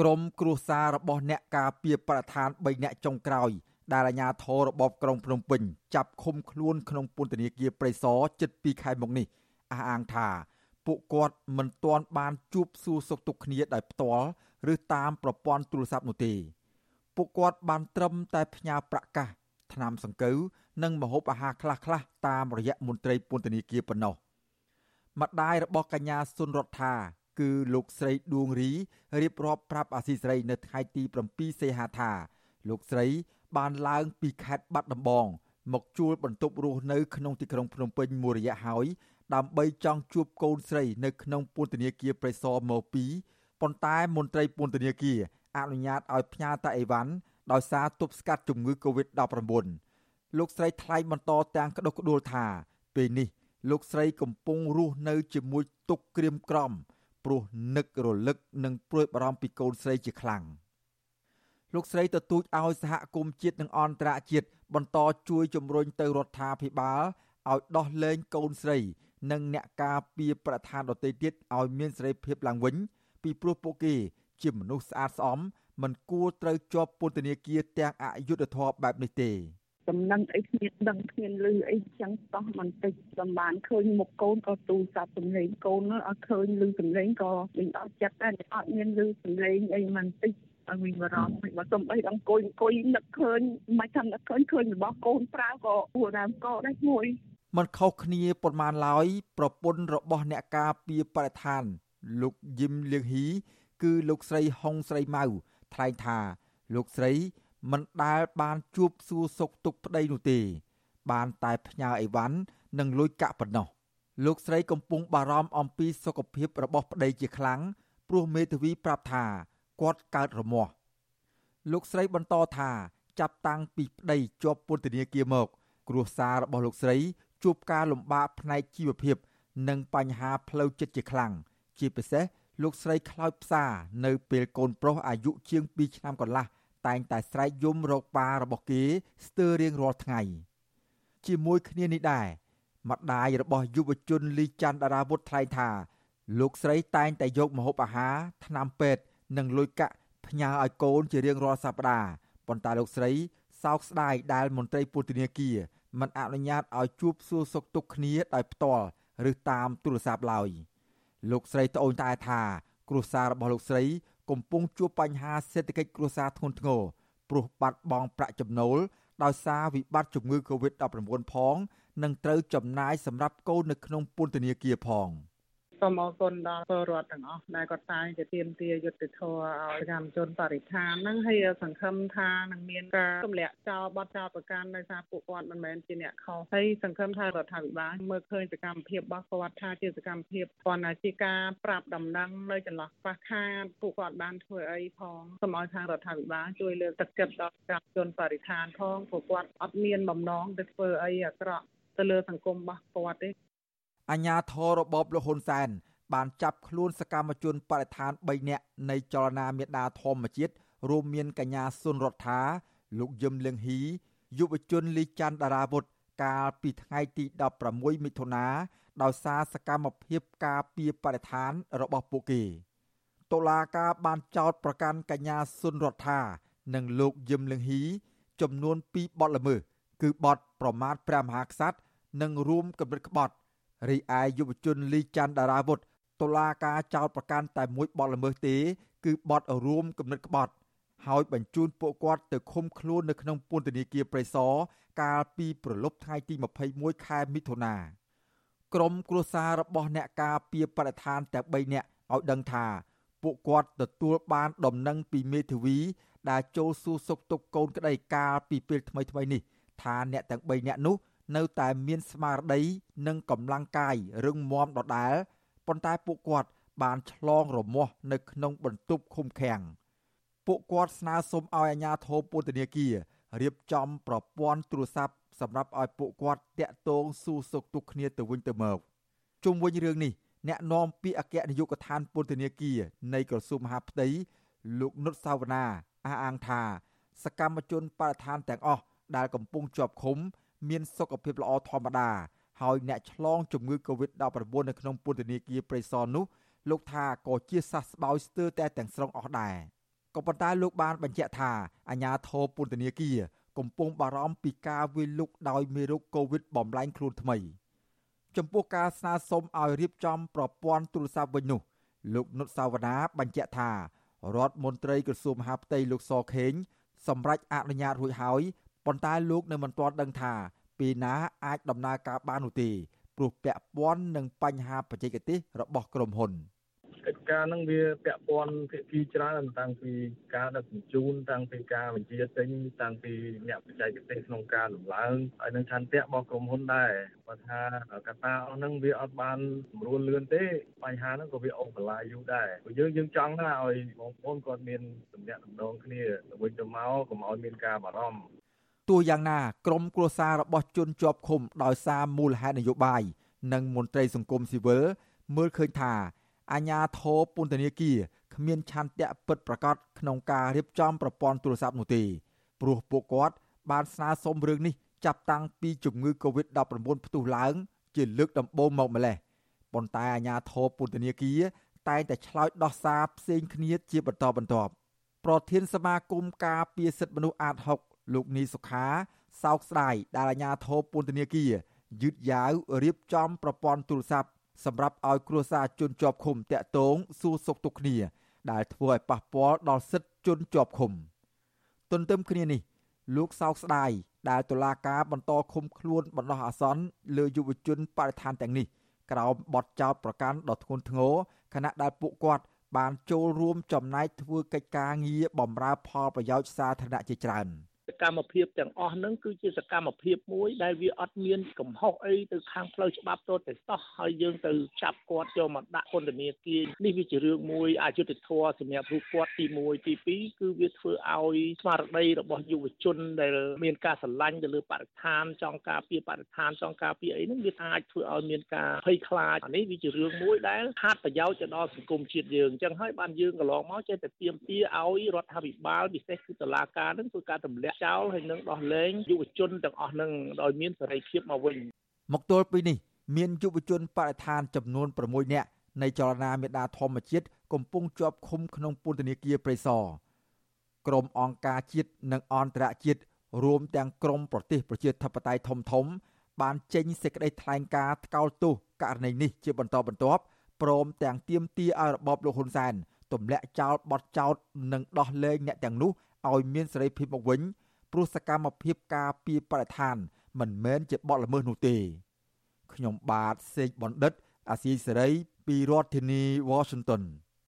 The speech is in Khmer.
ក្រុមគ្រួសាររបស់អ្នកការពារប្រធាន3នាក់ចុងក្រោយដែលអាជ្ញាធររបបក្រុងភ្នំពេញចាប់ឃុំខ្លួនក្នុងពន្ធនាគារព្រៃសរជិត2ខែមកនេះអះអាងថាពួកគាត់មិនទាន់បានជួបសួរសុខទុក្ខគ្នាដោយផ្ទាល់ឬតាមប្រព័ន្ធទូរស័ព្ទនោះទេពួកគាត់បានត្រឹមតែផ្ញើប្រាក់កាសថ្នាំសង្កូវនិងម្ហូបអាហារខ្លះៗតាមរយៈមន្ត្រីពន្ធនាគារប៉ុណ្ណោះម្ដាយរបស់កញ្ញាសុនរដ្ឋា គឺលោកស្រីដួងរីរៀបរាប់ប្រាប់អាស៊ីសេរីនៅថ្ងៃទី7សីហាថាលោកស្រីបានឡើងពីខេត្តបាត់ដំបង មកជួលបន្ទប់រស់នៅក្នុងទីក្រុងភ្នំពេញមួយរយៈហើយដើម្បីចង់ជួបកូនស្រីនៅក្នុងពន្ធនាគារព្រៃសរមកពីប៉ុន្តែមន្ត្រីពន្ធនាគារអនុញ្ញាតឲ្យផ្ញើតែអីវ៉ាន់ដោយសារទប់ស្កាត់ជំងឺ Covid-19 លោកស្រីថ្លែងបន្តទាំងក្តុកក្តួលថាពេលនេះលោកស្រីកំពុងរស់នៅជាមួយទុក្ខក្រៀមក្រំ ព្រោះនឹករលឹកនិងព្រួយបារម្ភពីកូនស្រីជាខ្លាំងលោកស្រីទទូចឲ្យសហគមន៍ជាតិនិងអន្តរជាតិបន្តជួយជំរុញទៅរដ្ឋាភិបាលឲ្យដោះលែងកូនស្រី និងអ្នកការពារប្រធានដទៃទៀតឲ្យមានសេរីភាពឡើងវិញ ពីព្រោះពួកគេជាមនុស្សស្អាតស្អំមិនគួរត្រូវជាប់ពន្ធនាគារទាំងអយុត្តិធម៌បែបនេះទេ ដំណឹងអីគ្មានដឹងគ្មានឮអីចឹងតោះបន្តិចសំបានឃើញមុខកូនក៏ទូរស័ព្ទសំឡេងកូនអត់ឃើញឮសំឡេងក៏វិញអត់ចិត្តដែរអត់មានឮសំឡេងអីមិនតិចឲ្យវិញបារម្ភបើសំបីអង្គុយអង្គុយនឹកឃើញមិនថានឹកឃើញឃើញរបស់កូនប្រើក៏អួរដើមកដែរមួយมันខុសគ្នាប៉ុន្មានឡើយប្រពន្ធរបស់អ្នកការពារបរិស្ថាន លោកយឹមលៀងហ៊ីគឺលោកស្រីហុងស្រីម៉ៅថ្លែងថា លោកស្រី មិនដែលបានជួបសួរសុខទុក្ខប្តីនោះទេ បានតែផ្ញើអីវ៉ាន់និងលុយកាក់ប៉ុណ្ណោះលោកស្រីកំពុងបារម្ភអំពីសុខភាពរបស់ប្តីជាខ្លាំងព្រោះមេធាវីប្រាប់ថាគាត់កើតរមាស់លោកស្រីបន្តថាចាប់តាំងពីប្តីជាប់ពន្ធនាគារមក គ្រួសាររបស់លោកស្រីជួបការលំបាកផ្នែកជីវភាព និងបញ្ហាផ្លូវចិត្តជាខ្លាំងជាពិសេសលោកស្រីខ្លោចផ្សានៅពេលកូនប្រុសអាយុជាង2ឆ្នាំកន្លះ តែងតែស្រែកយំរកប៉ារបស់គេស្ទើររៀងរាល់ថ្ងៃ ជាមួយគ្នានេះដែរម្ដាយរបស់យុវជនលីច័ន្ទតារាវុធថ្លែងថា លោកស្រីតែងតែយកម្ហូបអាហារថ្នាំពេទ្យនិងលុយកាក់ផ្ញើឲ្យកូនជារៀងរាល់សប្តាហ៍ប៉ុន្តែលោកស្រីសោកស្ដាយដែលមន្ត្រីពុទ្ធនាគារមិនអនុញ្ញាតឲ្យជួបសួរសុខទុក្ខគ្នាដោយផ្ទាល់ឬតាមទូរស័ព្ទឡើយលោកស្រីត្អូញត្អែថាគ្រួសាររបស់លោកស្រី កំពុងជួបបញ្ហាសេដ្ឋកិច្ចគ្រួសារធ្ងន់ធ្ងរព្រោះបាត់បង់ប្រាក់ចំណូលដោយសារវិបត្តិជំងឺ Covid-19 ផង និងត្រូវចំណាយសម្រាប់កូននៅក្នុងពន្ធនាគារផង។ សូមអរគុណដល់ពលរដ្ឋទាំងអស់ដែលគាត់តែងតែទាមទារយុត្តិធម៌ឲ្យកម្មជនបរិស្ថានហ្នឹងហើយសង្ឃឹមថានឹងមានការទម្លាក់ចោលបទចោលប្រកាន់ដោយសារពួកគាត់មិនមែនជាអ្នកខុសហើយសង្ឃឹមថារដ្ឋាភិបាលមើលឃើញសកម្មភាពរបស់គាត់ថាជាសកម្មភាពគាត់ណាជាការប្រាប់ដំណឹងនៅចន្លោះខ្វះខាតពួកគាត់បានធ្វើអីផងសូមឲ្យខាងរដ្ឋាភិបាលជួយលើកទឹកចិត្តដល់កម្មជនបរិស្ថានផងព្រោះគាត់អត់មានបំណងទៅធ្វើអីអាក្រក់ទៅលើសង្គមរបស់គាត់ទេ អាញាធររបបលហ៊ុនសែនបានចាប់ខ្លួនសកម្មជនបរិស្ថាន3នាក់នៃចលនាមេដាធម្មជាតិរួមមានកញ្ញាសុនរដ្ឋាលោកយឹមលៀងហ៊ីយុវជនលីច័ន្ទតារាវុធកាលពីថ្ងៃទី16មិថុនាដោយសារសកម្មភាពការពារបរិស្ថានរបស់ពួកគេតុលាការបានចោទប្រកាន់កញ្ញាសុនរដ្ឋានិងលោកយឹមលៀងហ៊ីចំនួន2បទល្មើសគឺបទប្រមាថព្រះមហាក្សត្រនិងរួមគំនិតក្បត់ រីឯយុវជនលីច័ន្ទតារាវុធតុលាការចោទប្រកាន់តែមួយបទល្មើសទេ គឺបទរួមគំនិតក្បត់ហើយបញ្ជូនពួកគាត់ទៅឃុំខ្លួននៅក្នុងពន្ធនាគារព្រៃសរកាលពីប្រលប់ថ្ងៃទី21ខែមិថុនាក្រុមគ្រួសាររបស់អ្នកការពារបរិស្ថានទាំង3នាក់ឲ្យដឹងថាពួកគាត់ទទួលបានដំណឹងពីមេធាវីដែលចូលសួរសុខទុក្ខកូនក្តីកាលពីពេលថ្មីៗនេះថាអ្នកទាំង3នាក់នោះ នៅតែមានស្មារតីនិងកម្លាំងកាយរឹងមាំដដែលប៉ុន្តែពួកគាត់បានឆ្លងរមាស់នៅក្នុងបន្ទប់ឃុំឃាំងពួកគាត់ស្នើសុំឲ្យអាជ្ញាធរពន្ធនាគាររៀបចំប្រព័ន្ធទូរស័ព្ទសម្រាប់ឲ្យពួកគាត់តាក់ទងសួរសុខទុក្ខគ្នាទៅវិញទៅមកជុំវិញរឿងនេះអ្នកនាំពាក្យអគ្គនាយកដ្ឋានពន្ធនាគារនៃក្រសួងមហាផ្ទៃលោកនុតសាវណ្ណាអះអាងថា សកម្មជនបរិស្ថានទាំងអស់ដែលកំពុងជាប់ឃុំ មានសុខភាពល្អធម្មតាហើយអ្នកឆ្លងជំងឺ Covid-19 នៅក្នុងពន្ធនាគារព្រៃសរនោះលោកថាក៏ជាសះស្បើយស្ទើរតែទាំងស្រុងអស់ដែរក៏ប៉ុន្តែលោកបានបញ្ជាក់ថាអាញាធរពន្ធនាគារកំពុងបារម្ភពីការវាយលុកដោយមេរោគកូវីដបំលែងខ្លួនថ្មី ចំពោះការស្នើសុំឲ្យរៀបចំប្រព័ន្ធទូរស័ព្ទវិញនោះលោកនុតសាវណ្ណាបញ្ជាក់ថារដ្ឋមន្ត្រីក្រសួងមហាផ្ទៃលោកសខេងសម្រេចអនុញ្ញាតរួចហើយ ប៉ុន្តែលោកនៅមិនទាន់ដឹងថាពេលណាអាចដំណើរការបាននោះទេព្រោះពាក់ព័ន្ធនឹងបញ្ហាបច្ចេកទេសរបស់ក្រុមហ៊ុន។កិច្ចការហ្នឹងវាពាក់ព័ន្ធភាគីច្រើនតាំងពីការដឹកជញ្ជូនតាំងពីការបញ្ជាទិញតាំងពីអ្នកបច្ចេកទេសក្នុងការដំឡើងហើយនឹងឆន្ទៈរបស់ក្រុមហ៊ុនដែរបើថាកត្តាអស់ហ្នឹងវាអត់បានស្រួលលឿនទេបញ្ហាហ្នឹងក៏វាអូសបន្លាយយូរដែរព្រោះយើងយើងចង់ណាឲ្យបងប្អូនគាត់មានទំនាក់ទំនងគ្នាទៅវិញទៅមកកុំឲ្យមានការបារម្ភ ទោះយ៉ាងណាក្រមគ្រួសាររបស់ជនជាប់ឃុំដោយសារមូលហេតុនយោបាយនិងមន្ត្រីសង្គមស៊ីវិលមើលឃើញថាអាញាធរពន្ធនាគារគ្មានឆន្ទៈពិតប្រាកដក្នុងការរៀបចំប្រព័ន្ធទូរស័ព្ទនោះទេព្រោះពួកគាត់បានស្នើសុំរឿងនេះចាប់តាំងពីជំងឺ Covid-19 ផ្ទុះឡើង ជាលើកដំបូងមកម្លេះប៉ុន្តែអាញាធរពន្ធនាគារតែងតែឆ្លើយដោះសារផ្សេងគ្នាជាបន្តបន្ទាប់ប្រធានសមាគមការពារសិទ្ធិមនុស្សអាត6 លោកនីសុខាសោកស្ដាយដែលអាញាធរពន្ធនាគារយឺតយ៉ាវរៀបចំប្រព័ន្ធទូរស័ព្ទសម្រាប់ឲ្យគ្រួសារជនជាប់ឃុំតាក់ទងសួរសុខទុក្ខគ្នា ដែលធ្វើឲ្យប៉ះពាល់ដល់សិទ្ធិជនជាប់ឃុំទន្ទឹមគ្នានេះ លោកសោកស្ដាយដែលតុលាការបន្តឃុំខ្លួនបណ្ដោះអាសន្នលើយុវជនបរិស្ថានទាំងនេះក្រោមបទចោទប្រកាន់ដ៏ធ្ងន់ធ្ងរខណៈដែលពួកគាត់បានចូលរួមចំណែកធ្វើកិច្ចការងារបម្រើផលប្រយោជន៍សាធារណៈជាច្រើន។ កម្មភាពទាំងអស់ហ្នឹងគឺជាសកម្មភាពមួយដែលវាអត់មានកំហុសអីទៅខាងផ្លូវច្បាប់ទៅតែសោះហើយយើងទៅចាប់គាត់យកមកដាក់ពន្ធនាគារនេះវាជារឿងមួយអយុត្តិធម៌សម្រាប់រូបគាត់ទី1ទី2គឺវាធ្វើឲ្យស្មារតីរបស់យុវជនដែលមានការស្រឡាញ់ទៅលើបរិស្ថានចង់ការពារបរិស្ថានចង់ការពារអីហ្នឹងវាអាចធ្វើឲ្យមានការភ័យខ្លាចអានេះវាជារឿងមួយដែលខាតប្រយោជន៍ទៅដល់សង្គមជាតិយើងអញ្ចឹងហើយបានយើងកន្លងមកចេះតែទៀមទាឲ្យរដ្ឋាភិបាលពិសេសគឺតុលាការនឹងធ្វើការទម្លាក់ចោលហើយនឹងដោះលែងយុវជនទាំងអស់នឹងដោយមានសេរីភាពមកវិញមកទល់ពេលនេះមានយុវជនបរិស្ថានចំនួន6នាក់នៃចលនាមេដាធម្មជាតិកំពុងជាប់ឃុំក្នុងពន្ធនាគារព្រៃសរក្រមអង្គការជាតិនិងអន្តរជាតិរួមទាំងក្រមប្រទេសប្រជាធិបតេយ្យធំធំ បានចេញសេចក្តីថ្លែងការណ៍ថ្កោលទោសករណីនេះជាបន្តបន្ទាប់ព្រមទាំងទាមទារឲ្យរបបលោកហ៊ុនសែនទម្លាក់ចោលបទចោទនិងដោះលែងអ្នកទាំងនោះឲ្យមានសេរីភាពមកវិញ ព្រោះសកម្មភាពការពីបរិស្ថាន មិនមែនជាបទល្មើសនោះទេខ្ញុំបាទសេកបណ្ឌិត អាស៊ីសេរីពីរដ្ឋធានី Washington